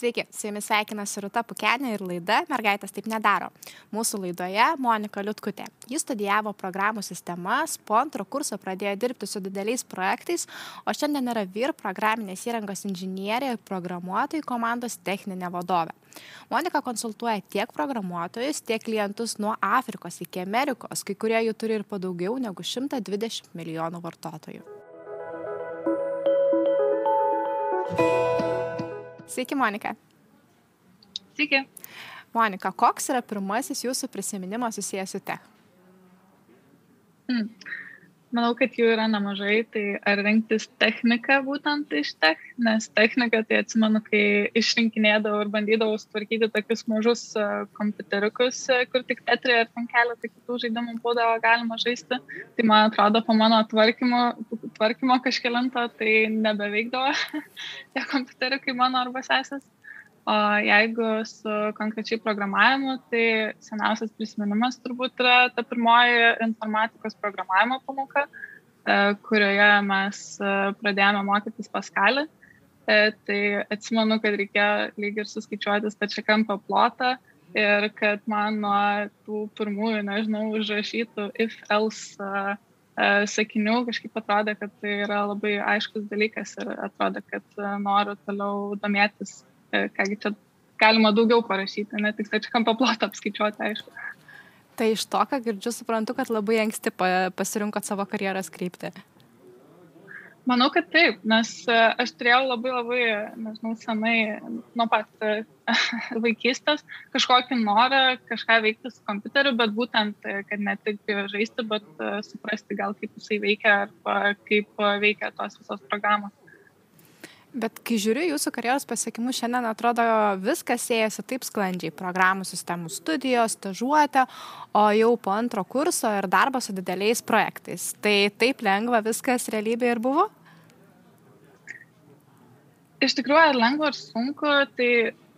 Sveiki, su jumis sveikinasi Ruta Pukenė ir laida Mergaitės taip nedaro. Mūsų laidoje Monika Liutkutė. Jis studijavo programų sistemas, po antro kurso pradėjo dirbti su dideliais projektais, o šiandien yra VIR programinės įrangos inžinierė ir programuotojų komandos techninė vadovė. Monika konsultuoja tiek programuotojus, tiek klientus nuo Afrikos iki Amerikos, kai kurie jų turi ir po daugiau negu 120 milijonų vartotojų. Sveiki, Monika. Sveiki. Monika, koks yra pirmasis jūsų prisiminimas susijęs su tech? Hmm. Manau, kad jų yra nemažai, tai ar rinktis techniką būtent iš tech, nes technika, tai atsimenu, kai išrinkinėdavau ir bandydavau sutvarkyti tokius mažus uh, kompiuteriukus, uh, kur tik tetri ar ten keletą kitų žaidimų būdavo galima žaisti, tai man atrodo, po mano tvarkymo, tvarkymo kažkelinto tai nebeveikdavo tie kompiuteriukai mano arba sesės. O jeigu su konkrečiai programavimu, tai seniausias prisiminimas turbūt yra ta pirmoji informatikos programavimo pamoka, e, kurioje mes e, pradėjome mokytis paskalį. E, tai atsimenu, kad reikėjo lyg ir suskaičiuoti stačią kampą plotą ir kad man nuo tų pirmųjų, nežinau, užrašytų if-else sakinių kažkaip atrodo, kad tai yra labai aiškus dalykas ir atrodo, kad noriu toliau domėtis kągi čia galima daugiau parašyti, ne tik stačią kampą plotą apskaičiuoti, aišku. Tai iš to, ką girdžiu, suprantu, kad labai anksti pasirinkot savo karjeros kryptį. Manau, kad taip, nes e, aš turėjau labai labai, nežinau, senai, nuo pat e, vaikystės kažkokį norą kažką veikti su kompiuteriu, bet būtent, kad ne tik žaisti, bet suprasti gal kaip jisai veikia arba kaip veikia tos visos programos. Bet kai žiūriu jūsų karjeros pasiekimus, šiandien atrodo viskas siejasi taip sklandžiai. Programų sistemų studijos, stažuotė, o jau po antro kurso ir darbas su dideliais projektais. Tai taip lengva viskas realybėje ir buvo? Iš tikrųjų, ar lengva ar sunku, tai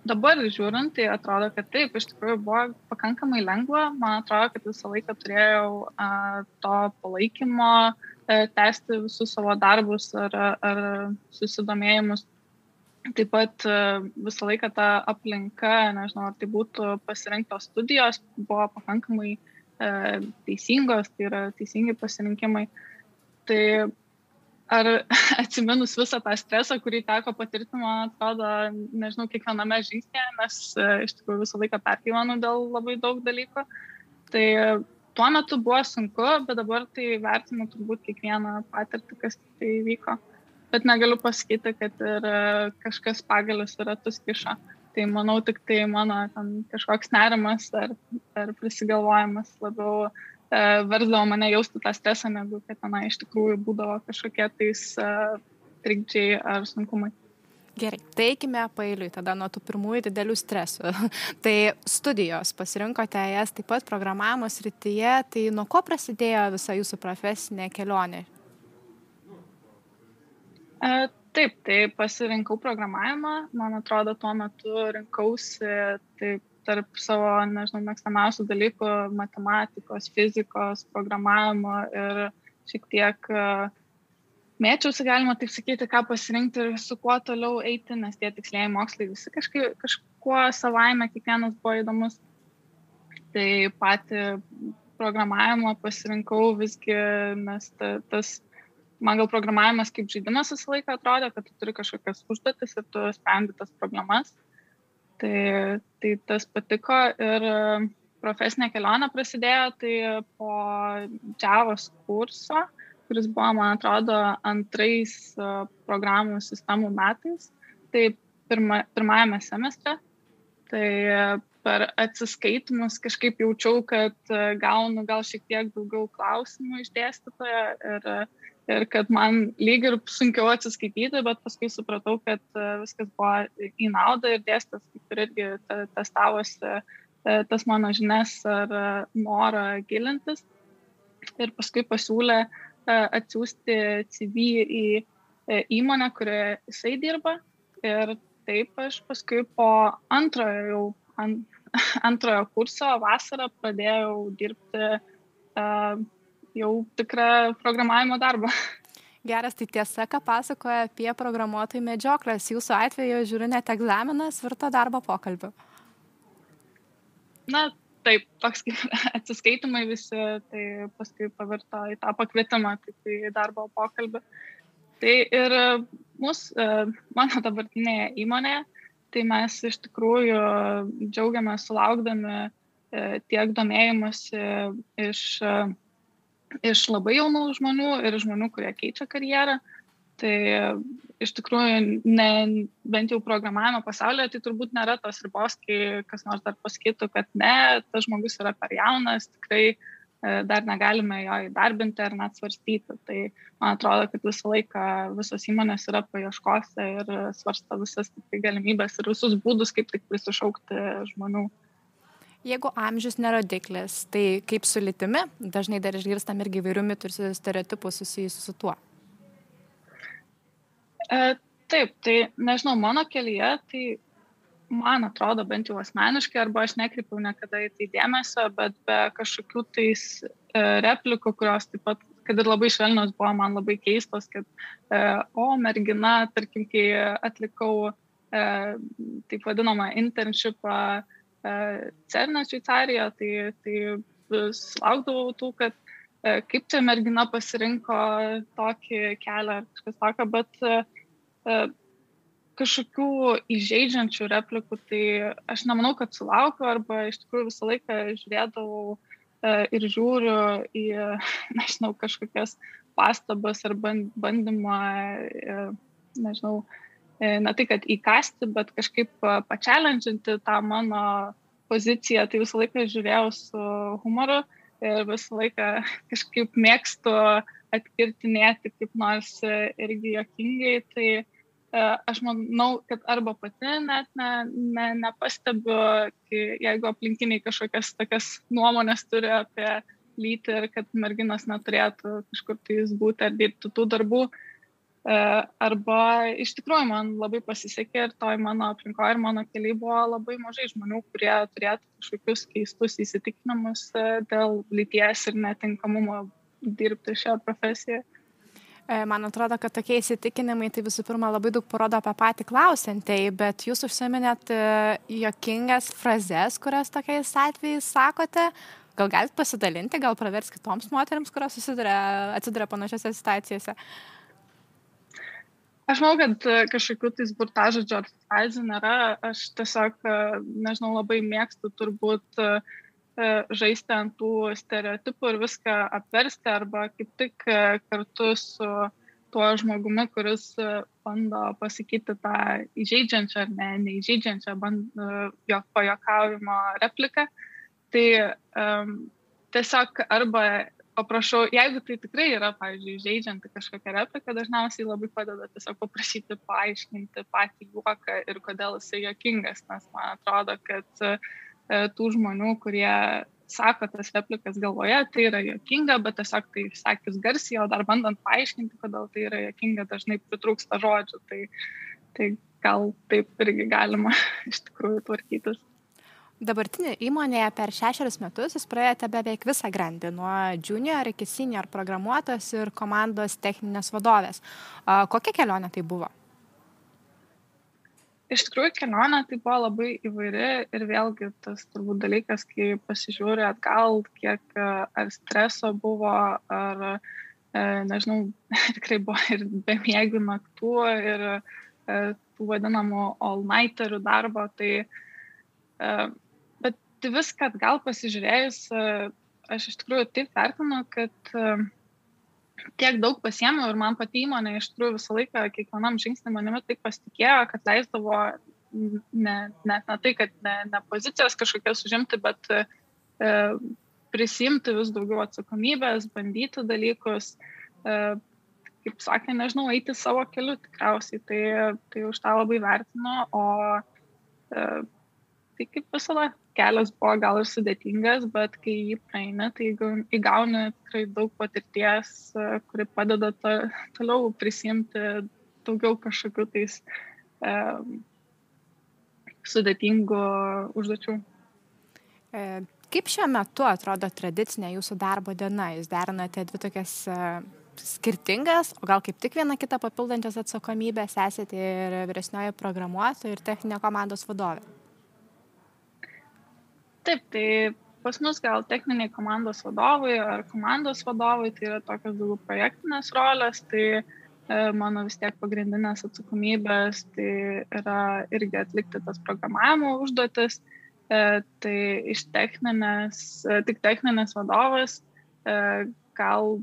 dabar žiūrint, tai atrodo, kad taip, iš tikrųjų buvo pakankamai lengva. Man atrodo, kad visą laiką turėjau a, to palaikymo, a, tęsti visus savo darbus ar, ar susidomėjimus. Taip pat e, visą laiką ta aplinka, nežinau, ar tai būtų pasirinktos studijos, buvo pakankamai e, teisingos, tai yra teisingi pasirinkimai. Tai ar atsiminus visą tą stresą, kurį teko patirti, man atrodo, nežinau, kiekviename žingsnėje, nes e, iš tikrųjų visą laiką pergyvenu dėl labai daug dalykų. Tai tuo metu buvo sunku, bet dabar tai vertinu turbūt kiekvieną patirtį, kas tai vyko. Bet negaliu pasakyti, kad ir e, kažkas pagalius yra tuskiša. Tai manau, tik tai mano kažkoks nerimas ar, ar prisigalvojimas labiau e, versdavo mane jausti tą stresą, negu kad tenai iš tikrųjų būdavo kažkokie tais e, trikdžiai ar sunkumai. Gerai, tai eikime pailiui tada nuo tų pirmųjų didelių stresų. tai studijos, pasirinkote jas taip pat programavimo srityje, tai nuo ko prasidėjo visa jūsų profesinė kelionė? E, taip, tai pasirinkau programavimą, man atrodo, tuo metu rinkausi taip, tarp savo, nežinau, mėgstamiausių dalykų - matematikos, fizikos, programavimo ir šiek tiek uh, mėčiausi, galima taip sakyti, ką pasirinkti ir su kuo toliau eiti, nes tie tikslėjai mokslai visi kažkaip, kažkuo savaime kiekvienas buvo įdomus. Tai pati programavimą pasirinkau visgi, nes ta, tas, man gal programavimas kaip žaidimas visą laiką atrodo, kad tu turi kažkokias užduotis ir tu sprendi tas problemas. Tai, tai tas patiko ir profesinė kelionė prasidėjo tai po Javos kurso kuris buvo, man atrodo, antrais programų sistemų metais, tai pirma, pirmajame semestre. Tai per atsiskaitimus kažkaip jaučiau, kad gaunu gal šiek tiek daugiau klausimų iš dėstytojo ir, ir kad man lyg ir sunkiau atsiskaityti, bet paskui supratau, kad viskas buvo į naudą ir dėstas kaip ir irgi testavosi tas mano žinias ar norą gilintis. Ir paskui pasiūlė uh, atsiųsti CV į e, įmonę, kurioje jisai dirba. Ir taip aš paskui po antrojo, jau, ant, antrojo kurso vasarą pradėjau dirbti uh, jau tikrą programavimo darbą. Geras, tai tiesa, ką pasakoja apie programuotojų medžioklės. Jūsų atveju, žiūriu, net egzaminas virto darbo pokalbiu. Na, taip, toks kaip atsiskaitimai visi, tai paskui pavirto į tą pakvietimą, taip į darbo pokalbį. Tai ir mūsų, mano dabartinėje įmonėje, tai mes iš tikrųjų džiaugiamės sulaukdami tiek domėjimasi iš iš labai jaunų žmonių ir žmonių, kurie keičia karjerą. Tai iš tikrųjų, ne, bent jau programavimo pasaulyje, tai turbūt nėra tos ribos, kai kas nors dar pasakytų, kad ne, tas žmogus yra per jaunas, tikrai e, dar negalime jo įdarbinti ar net svarstyti. Tai man atrodo, kad visą laiką visos įmonės yra paieškose ir svarsta visas galimybės ir visus būdus, kaip tik prisišaukti žmonių. Jeigu amžius nerodiklis, tai kaip su litimi, dažnai dar išgirstam irgi įvairių mitų ir stereotipų susijusių su tuo. E, taip, tai nežinau, mano kelyje, tai man atrodo bent jau asmeniškai, arba aš nekreipiau niekada į tai dėmesio, bet be kažkokių tais e, replikų, kurios taip pat, kad ir labai švelnios buvo, man labai keistos, kad, e, o mergina, tarkim, kai atlikau e, taip vadinamą internshipą, CERNą Šveicarijoje, tai, tai laukdavau tų, kad kaip čia mergina pasirinko tokį kelią ar kažkas tokio, bet kažkokių įžeidžiančių replikų, tai aš nemanau, kad sulaukiu arba iš tikrųjų visą laiką žiūrėdavau e, ir žiūriu į, nežinau, kažkokias pastabas ar bandymą, nežinau, E, ne tai, kad įkasti, bet kažkaip pačialenčinti tą mano poziciją, tai visą laiką žiūrėjau su humoru ir visą laiką kažkaip mėgstu atkirtinėti kaip nors irgi jokingai. Tai e, aš manau, kad arba pati net ne, ne, nepastebiu, jeigu aplinkiniai kažkokias tokias nuomonės turi apie lytį ir kad merginos neturėtų kažkur tais būti ar dirbti tų darbų, E, arba iš tikrųjų man labai pasisekė ir toj mano aplinkoje ir mano keliai buvo labai mažai žmonių, kurie turėtų kažkokius keistus įsitikinimus e, dėl lyties ir netinkamumo dirbti šią profesiją. E, man atrodo, kad tokie įsitikinimai tai visų pirma labai daug parodo apie patį klausantįjį, bet jūs užsiminėt jokingas frazes, kurias tokiais atvejais sakote. Gal galite pasidalinti, gal pravers kitoms moteriams, kurios susiduria, atsiduria panašiose situacijose? Uh, Aš manau, kad e, kažkokių tais burtažodžio ar frazių nėra. Aš tiesiog, e, nežinau, labai mėgstu turbūt e, žaisti ant tų stereotipų ir viską apversti arba kaip tik kartu su tuo žmogumi, kuris bando pasakyti tą įžeidžiančią ar ne, neįžeidžiančią jo pajokavimo repliką. Tai um, tiesiog arba paprašau, jeigu tai tikrai yra, pavyzdžiui, žaidžianti kažkokia replika, dažniausiai labai padeda tiesiog paprašyti paaiškinti patį juoką ir kodėl jisai jokingas, nes man atrodo, kad e, tų žmonių, kurie sako tas replikas galvoje, tai yra jokinga, bet tiesiog tai sakius garsiai, o dar bandant paaiškinti, kodėl tai yra jokinga, dažnai pritrūksta žodžių. Tai, tai gal taip irgi galima iš tikrųjų tvarkytis. Dabartinė įmonėje per šešerius metus jūs praėjote beveik visą grandį, nuo junior iki senior programuotos ir komandos techninės vadovės. Kokia kelionė tai buvo? Iš tikrųjų, kelionė tai buvo labai įvairi ir vėlgi tas turbūt dalykas, kai pasižiūrė atgal, kiek ar streso buvo, ar, nežinau, tikrai buvo ir bemėgių naktų, ir tų vadinamų all-nighterių darbo, tai tai viską atgal pasižiūrėjus, e, aš iš tikrųjų taip vertinu, kad e, tiek daug pasiemiau ir man pati įmonė iš tikrųjų visą laiką, kiekvienam žingsnį manimi taip pasitikėjo, kad leisdavo ne, net ne tai, kad ne, ne pozicijas kažkokias užimti, bet e, prisimti vis daugiau atsakomybės, bandyti dalykus, e, kaip sakė, nežinau, eiti savo keliu tikriausiai, tai, tai už tą labai vertinu, o e, tai kaip visada kelias buvo gal ir sudėtingas, bet kai jį praeini, tai įgauni tikrai daug patirties, e, kuri padeda to, toliau prisimti daugiau kažkokių tais e, sudėtingų užduočių. E, kaip šiuo metu atrodo tradicinė jūsų darbo diena? Jūs derinate dvi tokias e, skirtingas, o gal kaip tik viena kitą papildančias atsakomybės esate ir vyresnioji programuotoja ir techninė komandos vadovė? Taip, tai pas mus gal techniniai komandos vadovai ar komandos vadovai, tai yra tokios daugiau projektinės rolės, tai e, mano vis tiek pagrindinės atsakomybės, tai yra irgi atlikti tas programavimo užduotis, e, tai iš techninės, e, tik techninės vadovas gal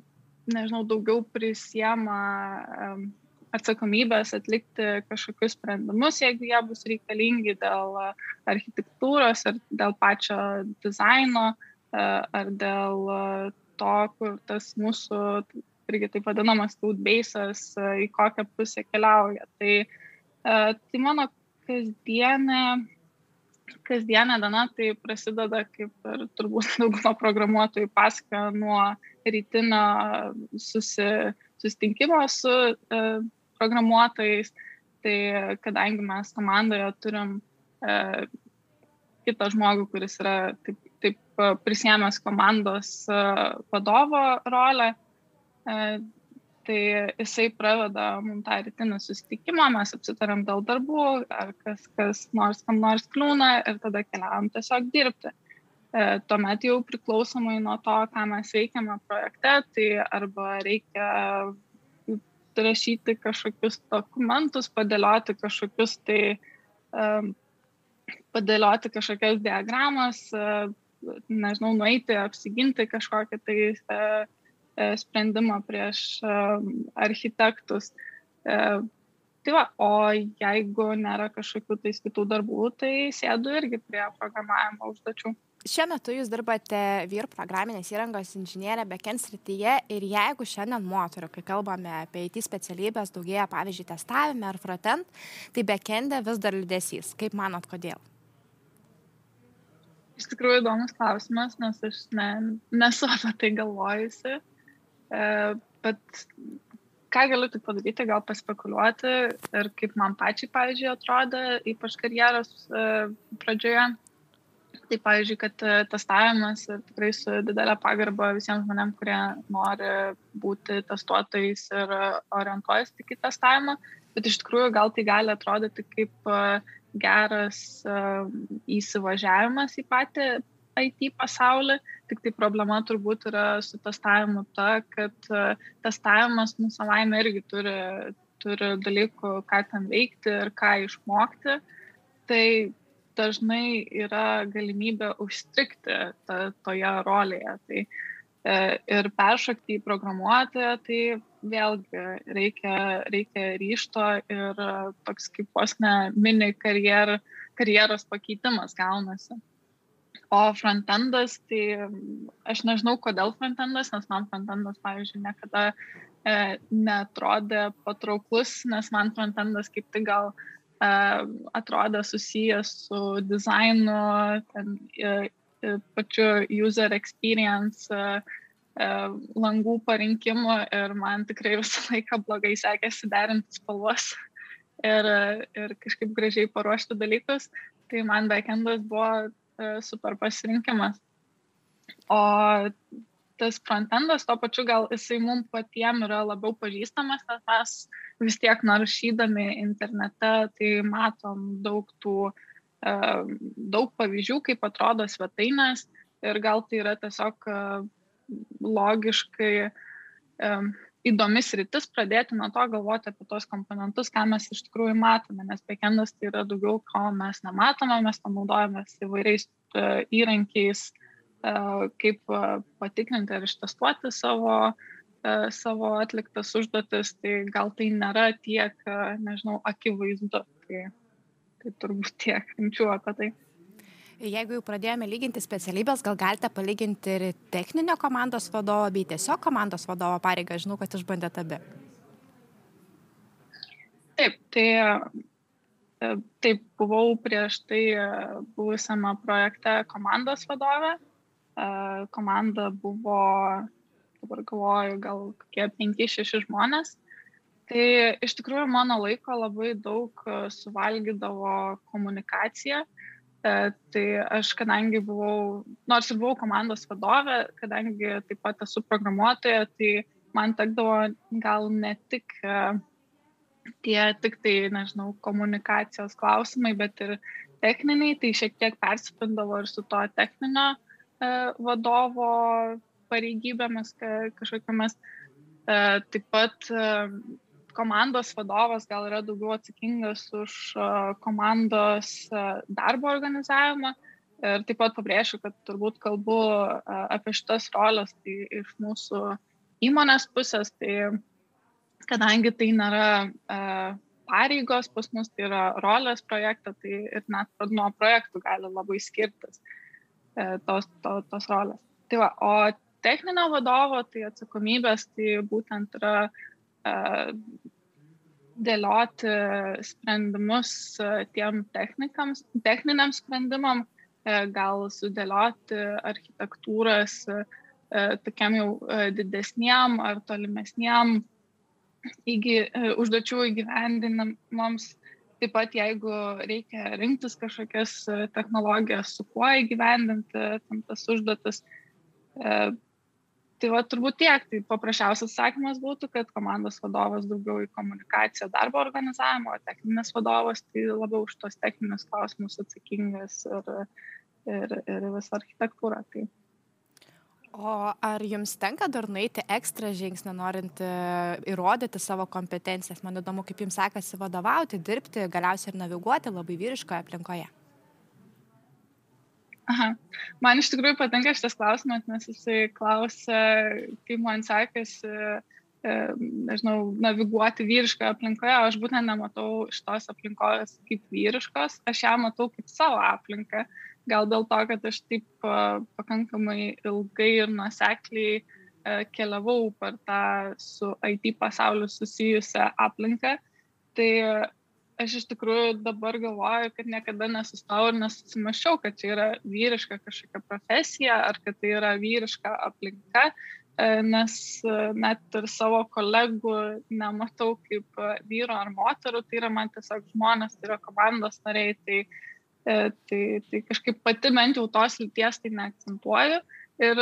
nežinau, daugiau prisiema atsakomybės atlikti kažkokius sprendimus, jeigu jie bus reikalingi dėl architektūros ar dėl pačio dizaino ar dėl to, kur tas mūsų, irgi taip vadinamas cloudbase'as, į kokią pusę keliauja. Tai, tai mano kasdienė kasdienė diena tai prasideda, kaip ir turbūt dauguma programuotojų pasakoja, nuo rytinio susi, susitinkimo su e, programuotojais. Tai kadangi mes komandoje turim e, kitą žmogų, kuris yra taip, taip prisėmęs komandos e, vadovo rolę, e, tai jisai praveda mums tą rytinį susitikimą, mes apsitarėm dėl darbų, ar kas, kas nors kam nors kliūna ir tada keliavam tiesiog dirbti. E, tuomet jau priklausomai nuo to, ką mes veikiame projekte, tai arba reikia rašyti kažkokius dokumentus, padėlioti kažkokius tai, um, padėlioti kažkokias diagramas, uh, nežinau, nueiti, apsiginti kažkokią tai uh, sprendimą prieš architektus. Tai va, o jeigu nėra kažkokių tais kitų darbų, tai sėdu irgi prie programavimo užduočių. Šiuo metu jūs dirbate vyr programinės įrangos inžinierė backend srityje ir jeigu šiandien moterių, kai kalbame apie IT specialybės, daugėja pavyzdžiui testavime ar frontend, tai backendė vis dar liūdėsys. Kaip manot, kodėl? Iš tikrųjų įdomus klausimas, nes aš ne, nesu apie tai galvojusi. E, bet ką galiu tik padaryti, gal paspekuliuoti ir kaip man pačiai, pavyzdžiui, atrodo, ypač karjeros e, pradžioje. Tai, pavyzdžiui, kad e, testavimas ir tikrai su didelė pagarba visiems žmonėms, kurie nori būti testuotojais ir orientuojasi tik į testavimą, bet iš tikrųjų gal tai gali atrodyti kaip geras įsivažiavimas į patį IT pasaulį, tik tai problema turbūt yra su testavimu ta, kad e, testavimas mūsų savaime irgi turi, turi dalykų, ką ten veikti ir ką išmokti. Tai dažnai yra galimybė užstrikti ta, toje rolėje. Tai, e, ir peršokti į programuotoją, tai vėlgi reikia, reikia ryšto ir toks kaip vos ne mini karjer, karjeros pakeitimas gaunasi. O frontendas, tai aš nežinau, kodėl frontendas, nes man frontendas, pavyzdžiui, niekada e, netrodė patrauklus, nes man frontendas kaip tik gal atrodė susijęs su dizainu, ten, e, e, pačiu user experience, e, e, langų parinkimu ir man tikrai visą laiką blogai sekėsi derinti spalvas ir, ir kažkaip gražiai paruošti dalykus. Tai man backendas buvo E, super pasirinkimas. O tas frontendas, to pačiu gal jisai mums patiems yra labiau pažįstamas, nes mes vis tiek naršydami internete, tai matom daug tų, e, daug pavyzdžių, kaip atrodo svetainės ir gal tai yra tiesiog e, logiškai įdomis rytis pradėti nuo to galvoti apie tos komponentus, ką mes iš tikrųjų matome, nes backendas tai yra daugiau, ko mes nematome, mes tam naudojamės įvairiais įrankiais, kaip uh, patikrinti ir ištestuoti savo, uh, savo atliktas užduotis, tai gal tai nėra tiek, nežinau, akivaizdu. Tai, tai turbūt tiek minčių apie tai. Jeigu jau pradėjome lyginti specialybės, gal galite palyginti ir techninio komandos vadovo bei tiesiog komandos vadovo pareigą. Žinau, kad išbandėte abi. Taip, tai e, taip buvau prieš tai e, buvusiame projekte komandos vadovė. Komanda buvo, dabar galvoju, gal kokie 5-6 žmonės. Tai iš tikrųjų mano laiko labai daug suvalgydavo komunikacija. Uh, tai aš, kadangi buvau, nors ir buvau komandos vadovė, kadangi taip pat esu programuotoja, tai man tekdavo gal ne tik tie tik tai, nežinau, komunikacijos klausimai, bet ir techniniai, tai šiek tiek persipindavo ir su to techninio vadovo pareigybėmis kažkokiamis. Taip pat komandos vadovas gal yra daugiau atsakingas už komandos darbo organizavimą. Ir taip pat pabrėšiu, kad turbūt kalbu apie šitas roles tai iš mūsų įmonės pusės, tai kadangi tai nėra pareigos pas mus, tai yra rolės projektą, tai ir net nuo projektų gali labai skirtis tos, to, tos rolės. Tai va, o techninio vadovo, tai atsakomybės, tai būtent yra dėlioti sprendimus tiem techniniam sprendimam, gal sudėlioti architektūras tokiam jau didesniam ar tolimesniam įgy, užduočių įgyvendinimams. Taip pat, jeigu reikia rinktis kažkokias technologijas, su kuo įgyvendinti tam tas užduotis, tai va turbūt tiek. Tai paprasčiausias atsakymas būtų kad komandos vadovas daugiau į komunikaciją darbo organizavimą o techninis vadovas tai labiau už tuos techninius klausimus atsakingas ir ir ir visą architektūrą tai O ar jums tenka dar nueiti ekstra žingsnį, norint e, įrodyti savo kompetencijas? Man įdomu, kaip jums sekasi vadovauti, dirbti, galiausiai ir naviguoti labai vyriškoje aplinkoje. Aha. Man iš tikrųjų patinka šitas klausimas, nes jisai klausia, kaip man sekasi, e, nežinau, naviguoti vyriškoje aplinkoje. Aš būtent nematau šitos aplinkos kaip vyriškos, aš ją matau kaip savo aplinką. Gal dėl to, kad aš taip pakankamai ilgai ir nusekliai keliavau per tą su IT pasauliu susijusią aplinką. Tai aš iš tikrųjų dabar galvoju, kad niekada nesustojau ir nesusimašiau, kad čia yra vyriška kažkokia profesija ar kad tai yra vyriška aplinka, nes net ir savo kolegų nematau kaip vyro ar moterų, tai yra man tiesiog žmonės, tai yra komandos nariai, tai, tai, tai kažkaip pati bent jau tos lyties tai neakcentuoju. Ir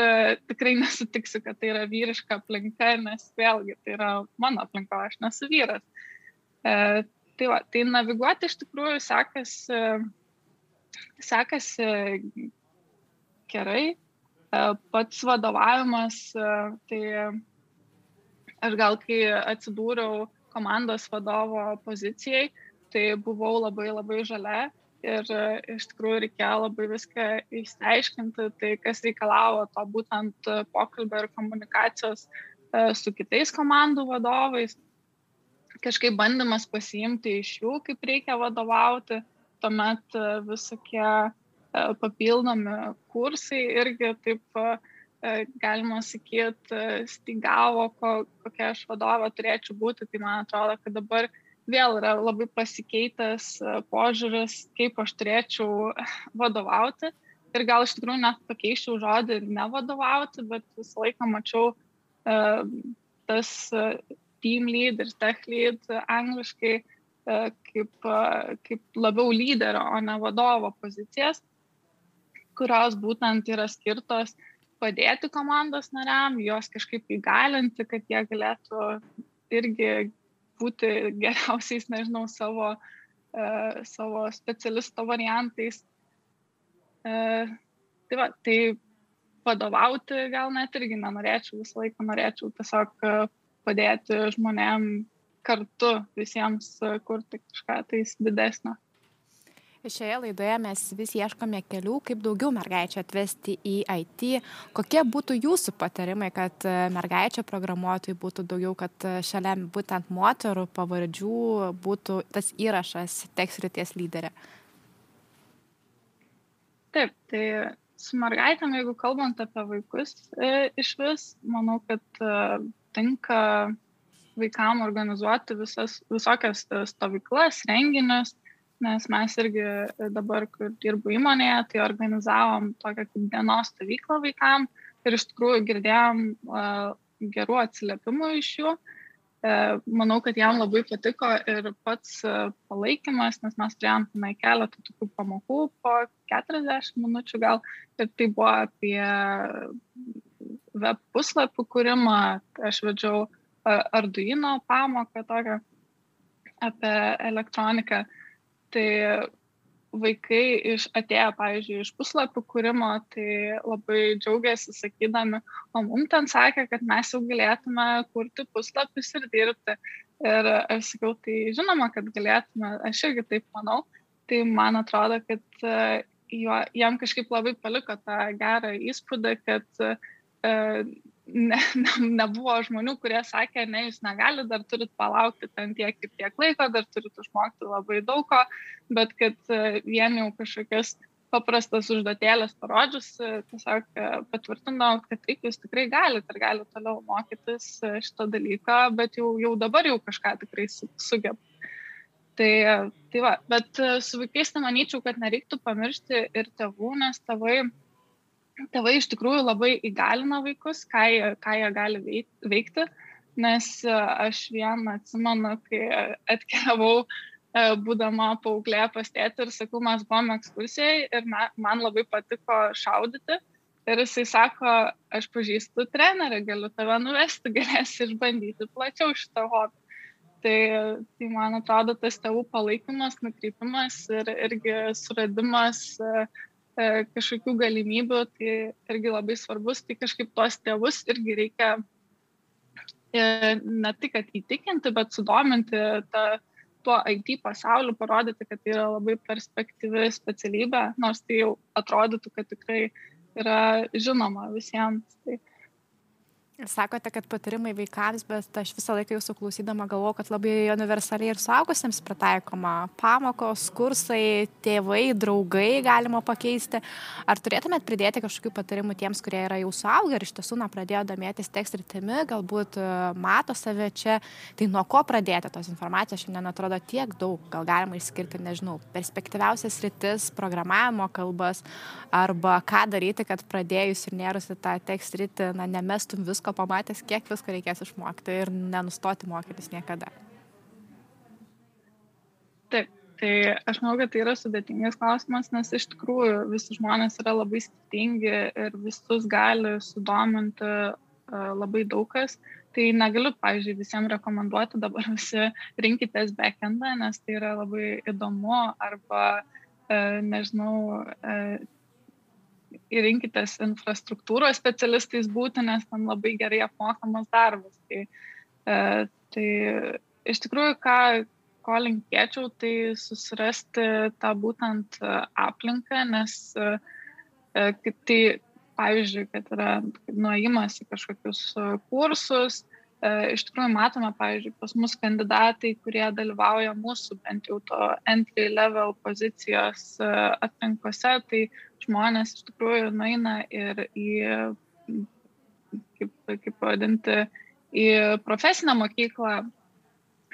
tikrai nesutiksiu, kad tai yra vyriška aplinka, nes vėlgi tai yra mano aplinka, aš nesu vyras. Tai va tai naviguoti iš tikrųjų sekasi sekasi gerai. E, pats vadovavimas e, tai aš gal kai atsidūriau komandos vadovo pozicijai tai buvau labai labai žalia ir e, iš tikrųjų reikėjo labai viską išsiaiškinti, tai kas reikalavo to būtent pokalbio ir komunikacijos su kitais komandų vadovais, kažkaip bandymas pasiimti iš jų, kaip reikia vadovauti, tuomet e, visokie e, papildomi kursai irgi taip e, galima sakyti, stigavo, ko, kokia aš vadovė turėčiau būti, tai man atrodo, kad dabar vėl yra labai pasikeitęs požiūris, kaip aš turėčiau vadovauti. Ir gal iš tikrųjų net pakeičiau žodį nevadovauti, bet visą laiką mačiau uh, tas uh, team lead ir tech lead angliškai e, kaip, e, kaip labiau lyderio, o ne vadovo pozicijas, kurios būtent yra skirtos padėti komandos nariam, juos kažkaip įgalinti, kad jie galėtų irgi būti geriausiais, nežinau, savo, uh, savo specialisto variantais. Uh, tai, va, tai vadovauti gal net irgi nenorėčiau, visą laiką norėčiau tiesiog uh, padėti žmonėm kartu visiems kurti kažką tais didesnio. Šioje laidoje mes vis ieškome kelių, kaip daugiau mergaičių atvesti į IT. Kokie būtų jūsų patarimai, kad mergaičio programuotojai būtų daugiau, kad šalia būtent moterų pavardžių būtų tas įrašas teksrities lyderė? Taip, tai su mergaitėm, jeigu kalbant apie vaikus, e, iš vis, manau, kad e, tinka vaikam organizuoti visas, visokias e, stovyklas, renginius, nes mes irgi dabar, kur dirbu įmonėje, tai organizavom tokią kaip dienos stovyklą vaikam ir iš tikrųjų girdėjom uh, gerų atsiliepimų iš jų. Uh, manau, kad jam labai patiko ir pats uh, palaikymas, nes mes turėjom tenai keletą tokių pamokų po 40 minučių gal ir tai buvo apie web puslapių kūrimą, aš vedžiau Arduino pamoką tokią apie elektroniką. Tai vaikai iš atėję, pavyzdžiui, iš puslapių kūrimo, tai labai džiaugiasi sakydami, o mums ten sakė, kad mes jau galėtume kurti puslapius ir dirbti. Ir aš sakiau, tai žinoma, kad galėtume, aš irgi taip manau. Tai man atrodo, kad jo, jam kažkaip labai paliko tą gerą įspūdį, kad ne, ne, nebuvo žmonių, kurie sakė, ne, jūs negalite, dar turit palaukti ten tiek ir tiek laiko, dar turit išmokti labai daug ko, bet kad e, vien jau kažkokias paprastas užduotėlės parodžius, e, tiesiog e, patvirtinau, kad taip, jūs tikrai galite ir galite toliau mokytis šito dalyko, bet jau, jau dabar jau kažką tikrai sugeb. Tai, tai va, bet su vaikais tai manyčiau, kad nereiktų pamiršti ir tėvų, nes tėvai tėvai iš tikrųjų labai įgalina vaikus, ką jie, ką jie gali veikti, nes e, aš vieną atsimenu, kai atkeliavau e, būdama paauglė pas tėtį ir sakau, mes buvome ekskursijai ir man labai patiko šaudyti. Ir jisai sako, aš pažįstu trenerį, galiu tave nuvesti, galėsi išbandyti plačiau šitą hobį. Tai, tai man atrodo, tas tėvų palaikymas, nukreipimas ir irgi suradimas uh, kažkokių galimybių, tai irgi labai svarbus, tai kažkaip tuos tėvus irgi reikia e, ne tik, įtikinti, bet sudominti tą, tuo IT pasauliu, parodyti, kad tai yra labai perspektyvi specialybė, nors tai jau atrodytų, kad tikrai yra žinoma visiems. Tai, Sakote, kad patarimai vaikams, bet aš visą laiką jūsų klausydama galvoju, kad labai universaliai ir suaugusiems pritaikoma. Pamokos, kursai, tėvai, draugai galima pakeisti. Ar turėtumėt pridėti kažkokių patarimų tiems, kurie yra jau suaugę ir iš tiesų na, pradėjo domėtis tekst rytimi, galbūt e, mato save čia. Tai nuo ko pradėti tos informacijos šiandien atrodo tiek daug. Gal galima išskirti, nežinau, perspektyviausias rytis, programavimo kalbas arba ką daryti, kad pradėjus ir nėrusi tą tekst rytį, na, nemestum visko visko pamatęs, kiek visko reikės išmokti ir nenustoti mokytis niekada. Taip, tai aš manau, kad tai yra sudėtingas klausimas, nes iš tikrųjų visi žmonės yra labai skirtingi ir visus gali sudominti uh, labai daug kas. Tai negaliu, pavyzdžiui, visiems rekomenduoti dabar visi rinkitės backendą, nes tai yra labai įdomu arba, uh, nežinau, uh, rinkitės infrastruktūros specialistais būti, nes ten labai gerai apmokamas darbas. Tai, e, tai iš tikrųjų, ką, ko linkėčiau, tai susirasti tą būtent aplinką, nes e, tai, pavyzdžiui, kad yra nuėjimas į kažkokius kursus, E, iš tikrųjų matome, pavyzdžiui, pas mus kandidatai, kurie dalyvauja mūsų bent jau to entry level pozicijos e, atrankose, tai žmonės iš tikrųjų nueina ir į, kaip, kaip vadinti, į profesinę mokyklą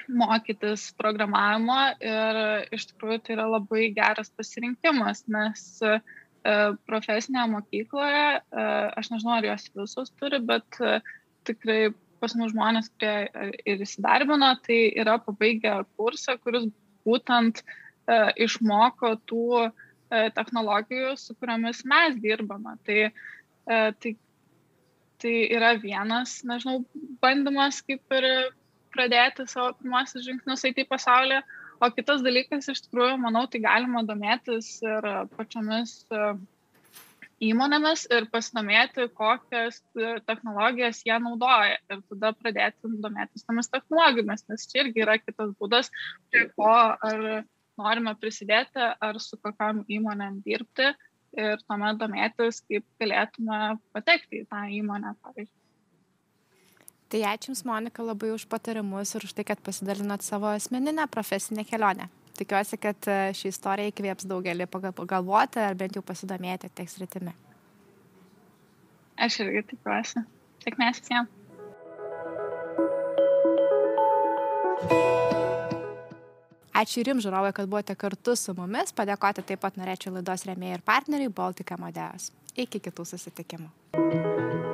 mokytis programavimo ir iš tikrųjų tai yra labai geras pasirinkimas, nes e, profesinėje mokykloje, aš nežinau, ar jos visos turi, bet tikrai pas mus žmonės, kurie e, ir įsidarbino, tai yra pabaigę kursą, kuris būtent e, išmoko tų e, technologijų, su kuriomis mes dirbame. Tai, e, tai, tai yra vienas, nežinau, bandymas kaip ir pradėti savo pirmasis žingsnius IT pasaulyje, o kitas dalykas, iš tikrųjų, manau, tai galima domėtis ir pačiomis e, įmonėmis ir pasidomėti, kokias e, technologijas jie naudoja ir tada pradėti domėtis tomis technologijomis, nes čia irgi yra kitas būdas, prie ko ar norime prisidėti, ar su kokiam įmonėm dirbti ir tuomet domėtis, kaip galėtume patekti į tą įmonę, pavyzdžiui. Tai ačiū Jums, Monika, labai už patarimus ir už tai, kad pasidalinot savo asmeninę profesinę kelionę tikiuosi, kad e, ši istorija įkvėps daugelį pagalvoti ar bent jau pasidomėti teks rytimi. Aš irgi tikiuosi. Sėkmės visiems. Ačiū ir jums, žiūrovai, kad buvote kartu su mumis. Padėkoti taip pat norėčiau laidos remėjai ir partneriai Baltika Modeos. Iki kitų susitikimų.